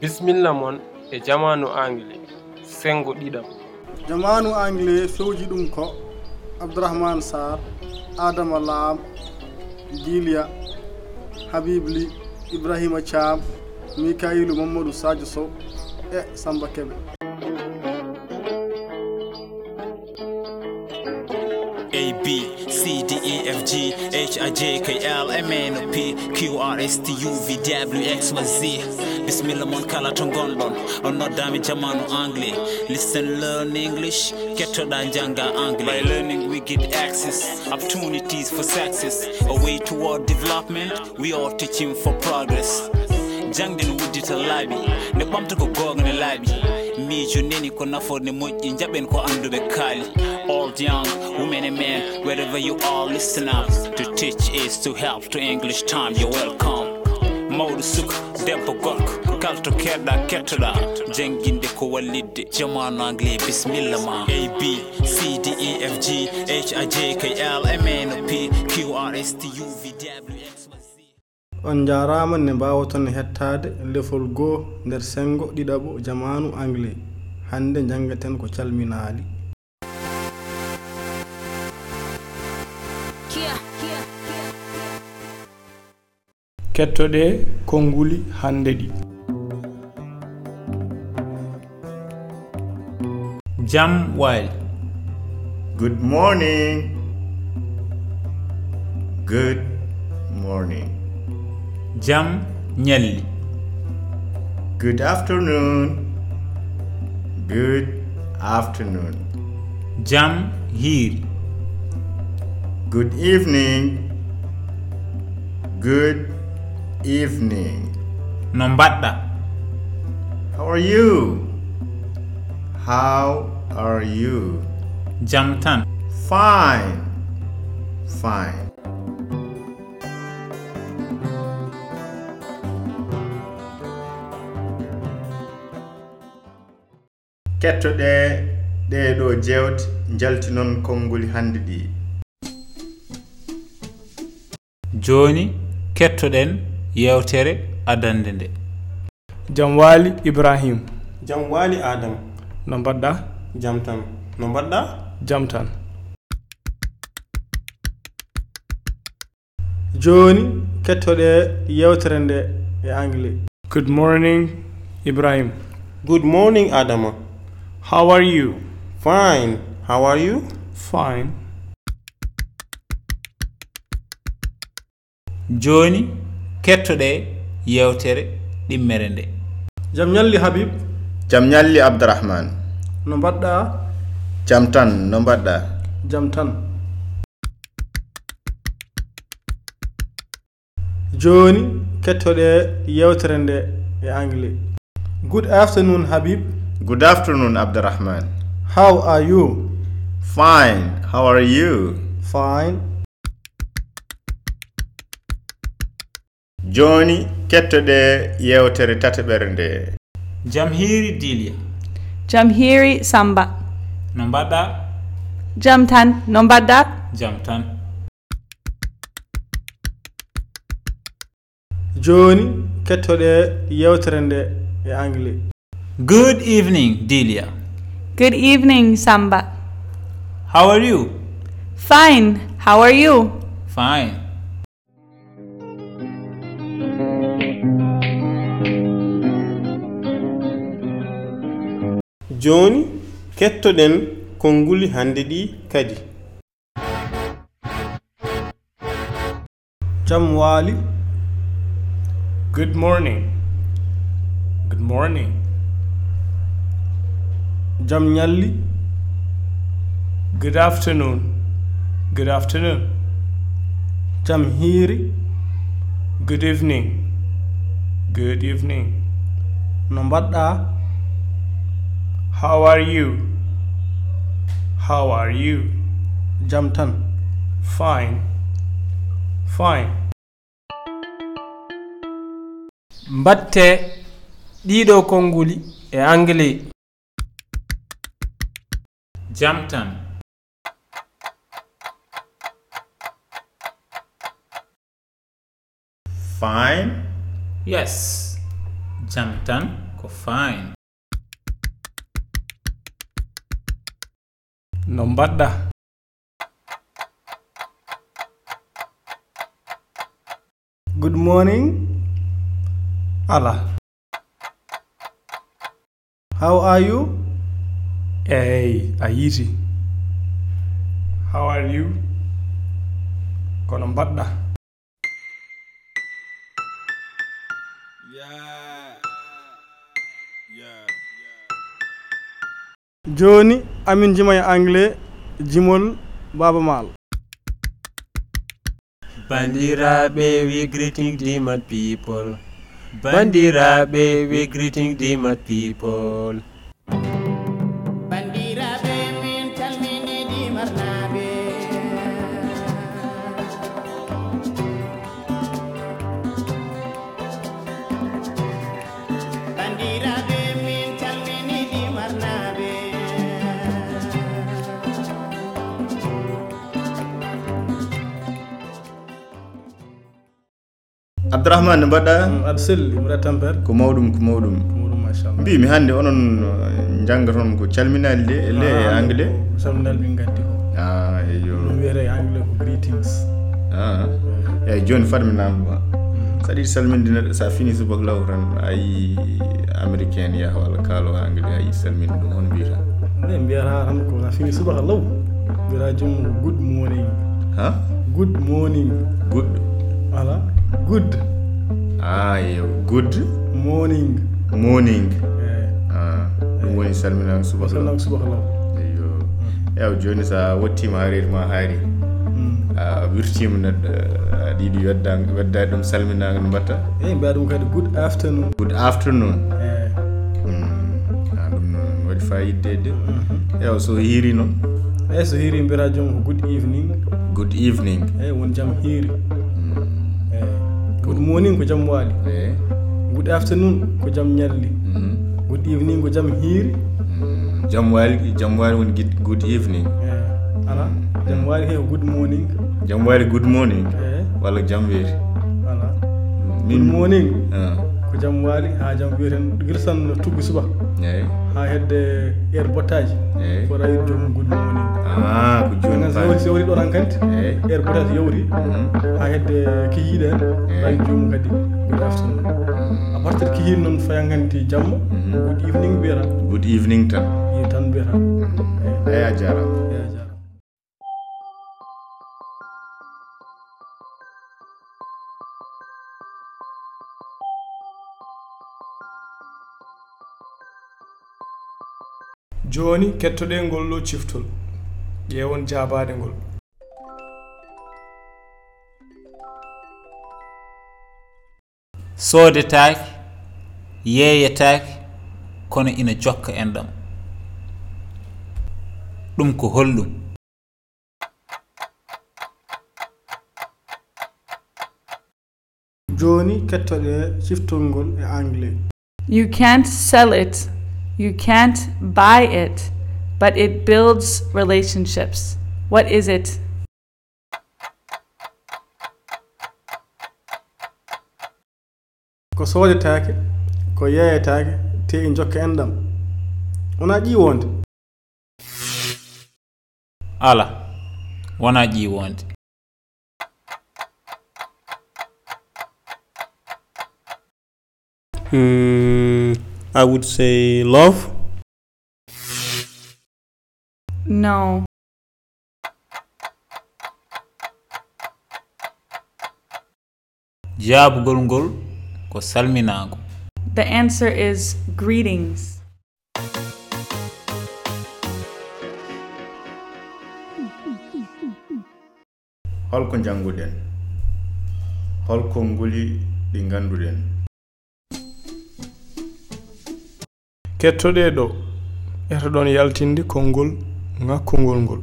bisimilla moon e jamanu anglais sengo ɗiɗam. Jamanu anglais fewji ɗum ko abdourahmane sar adama lam dilia habibli ibrahima thiam mikailu mamadou sadio sow e samba keɓe efg haj k l mn p qrst uv wx y z. Bisimilla moon kala to gonɗon. On noddami jamanu anglais. Listen learn english. Kettoɗa jangga anglais. By learning we get access opportunities for success. A way toward development we are teaching for progress. Jangde no wuddita laaɓi nde ɓamta ko gonga ne laaɓi miijo neni ko nafoorde moƴƴi jaɓen ko anduɓe kaali. Old young women and men wherever you are listen up. To teach is to help. To english time you're welcome. Mawɗo suka debbo gorko kalto keɗɗa kettoɗa. Jangguinde ko wallidde jamanu anglais bisimilla ma. A b c d e f g h i j k l m n o p q r s t u v w x on jaaraama nde mbaawton hettade lefol goo nder sengo ɗiɗaɓo jamanu anglais. Hande janggaten ko calminali. Kettoɗe konnguli hande ɗi. Jam wail good morning. Good morning. jam ñalli good afternoon. Good afternoon. Jam hiiri. Good evening. Good evening. No mbaɗɗa. How are you? How are you? Jam tan. Fine. Fine. kettoɗe ɗeɗo jewte jaltinon konngol hannde ɗi. Joni kettoɗen yewtere adande nde. Jam waali ibrahima jam waali adama no mbaɗɗa? Jam tan. No mbaɗɗa? Jam tan. Joni kettoɗe yewtere nde e anglais. Good morning ibrahima good morning adama. How are you? Fine. How are you? Fine. Joni kettoɗe yewtere ɗimmere nde jam ñalli habib jam ñalli abdourahmane no mbaɗɗa jam tan no mbaɗɗa jam tan joni kettoɗe yewtere nde e anglais good afternoon habib Good afternoon, Abdurrahman. How are you? Fine. How are you? Fine. Joni kettoɗe yewtere tataɓere nde. jam hiiri Dilia. jam hiiri Samba. No mbaɗɗa? Jam tan. No mbaɗɗa? Jam tan. Joni kettoɗe yewtere nde e anglais. Good evening, Delia. Good evening, Samba. How are you? Fine. How are you? Fine. Joni kettoɗen konnguli hande ɗi kadi jam waali good morning good morning jam ñalli good afternoon good afternoon. Jam hiiri good evening good evening. No mbaɗɗa how are you? How are you? Jam tan fine fine. Mbatte ɗiɗo konnguli e anglais. jam tan. Fine. Yes. Jam tan ko fine. No mbaɗɗa. Good morning. Ala. How are you? eyyi a yiiti. How are you? Kono mbaɗɗa. Joni amin jima e anglais jimol baba maal. Bandiraɓe we greeting dimat people. Bandiraɓe we greeting dimat people. abdourahmane no mbaɗɗa. Mm, aɗa selli mbaɗa tampere ko mawɗum ko mawɗum. Machallah. Mbimi hannde onon eh, jannga toon ko calminali de le e anglais. calminali min gaddi ko. Ah, a eyo ɗum wiyete anglais ko greetings. Ah, Eyyi joni fatminama mm. saɗa yiɗi salminde neɗɗo sa fini subak law tan a yi américain yaha walla kaalo anglais a yi salminde ɗum on mbiyata nde mbiyata tan ko a fini subaka law. Mbiyata jommo ko good morning. Ha? Good morning. Goɗɗo ala good. Ah, Ay good. Morning. Morning. Ah, ɗum woni salminak subahalaw subahalaw eyo ew joni sa wottima harir ma haari. Hmm. A wirtima neɗɗo aɗa yiɗi weddade ɗum salminaga no mbatta? Eyi mbiya ɗum kadi good afternoon. Good afternoon. Hmm. Ah, ɗum noon waɗi fayidde de. Hmm. Ew so hiiri noon eyi so hiiri mbiyata jom ko good evening. Good evening. Eyi woni jaam hiiri. good morning ko jam waali. Eh? Good afternoon ko jam ñalli mm-hmm. good evening ko jam hiiri. Mm-hmm. Jam waali jam waali woni gid good evening. Eh, ala. Mm-hmm. Jam waali he ko good morning. Jam waali good morning. Eh? Walla jam weeti ala. Good morning. Ah. Ko jam waali ha jam wiyeten girsan no tuggu suba. Eyi ha hedde air bottaji eyi ko rawi jomum good morning. Ah, ko so woni so yawri ɗo tan kanti heure potati yawri mm-hmm. ha hedde kiyiiɗe en. Ɓay joomum kadi ɓuuri aftan mm-hmm. a partir kiyiiɗe noon fayan kanti jamma. Mm-hmm. Good evening mbiyata good evening tan. I tan mbiyata eyi a jarama eyi a jarama joni kettoɗe ngol ɗo ciftol. ƴeewon jaabaade ngol. Soodetaaki yeeyetaaki kono ina jokka en ɗam. Ɗum ko hollum. Jooni kettoɗe ciftol ngol e anglais. You can't sell it. You can't buy it. but it builds relationships. What is it? ko soodetaake ko yeeyetaake te e jokka enɗam wonaa ƴiwonde ala wonaa ƴiwonde Mm, I would say love. No. Jaabugol ngol ko salminaago. The answer is greetings. Holko njannguɗen? Holko nguli ɗi ngannduɗen? Kettoɗeeɗo, eto ɗon yaltinde konngol ngakkugol ngol.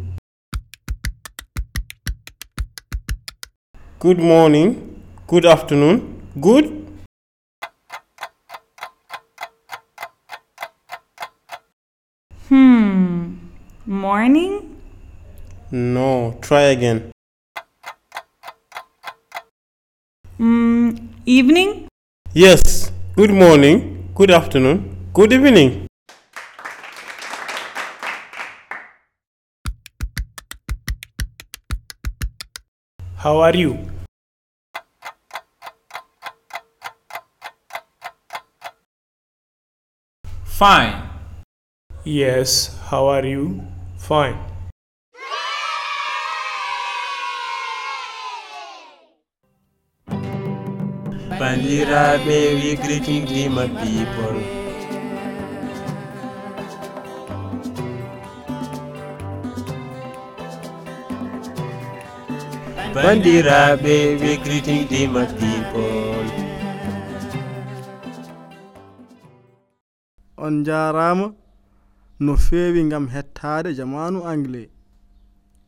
Good morning good afternoon good. Hmm morning? No try again. Mm, evening? Yes good morning good afternoon good evening. how are you? Fine. Yes how are you? Fine. Bandiraɓe we greeting dima people. bandiraɓe we greeting the people on jarama no fewi gam hettade jamanu anglais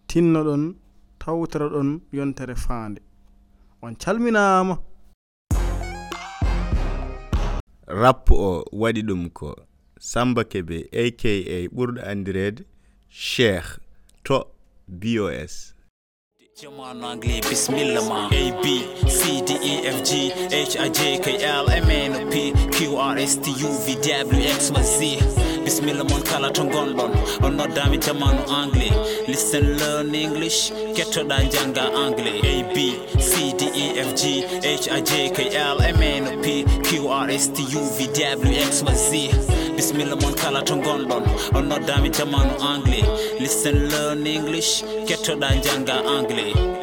tinnoɗon tawtoraɗon yontere faande. On calminama rappo o waɗi ɗum ko samba kebe aka ɓurɗo andirede cheikh to bos jamanu anglais bisimilla ma. A b c d e f g h i j k l m n p q r s t u v w x y z. Bisimilla mon kala to gonɗon on noddami jamanu anglais. Listen learn english. Kettoɗa jangga anglais. A b c d e f g h i j k l m n p q r s t u v w x y z. bisimilla mon kala to gonɗon. On noddami jamanu anglais. Listen learn english. Kettoɗa jangga anglais.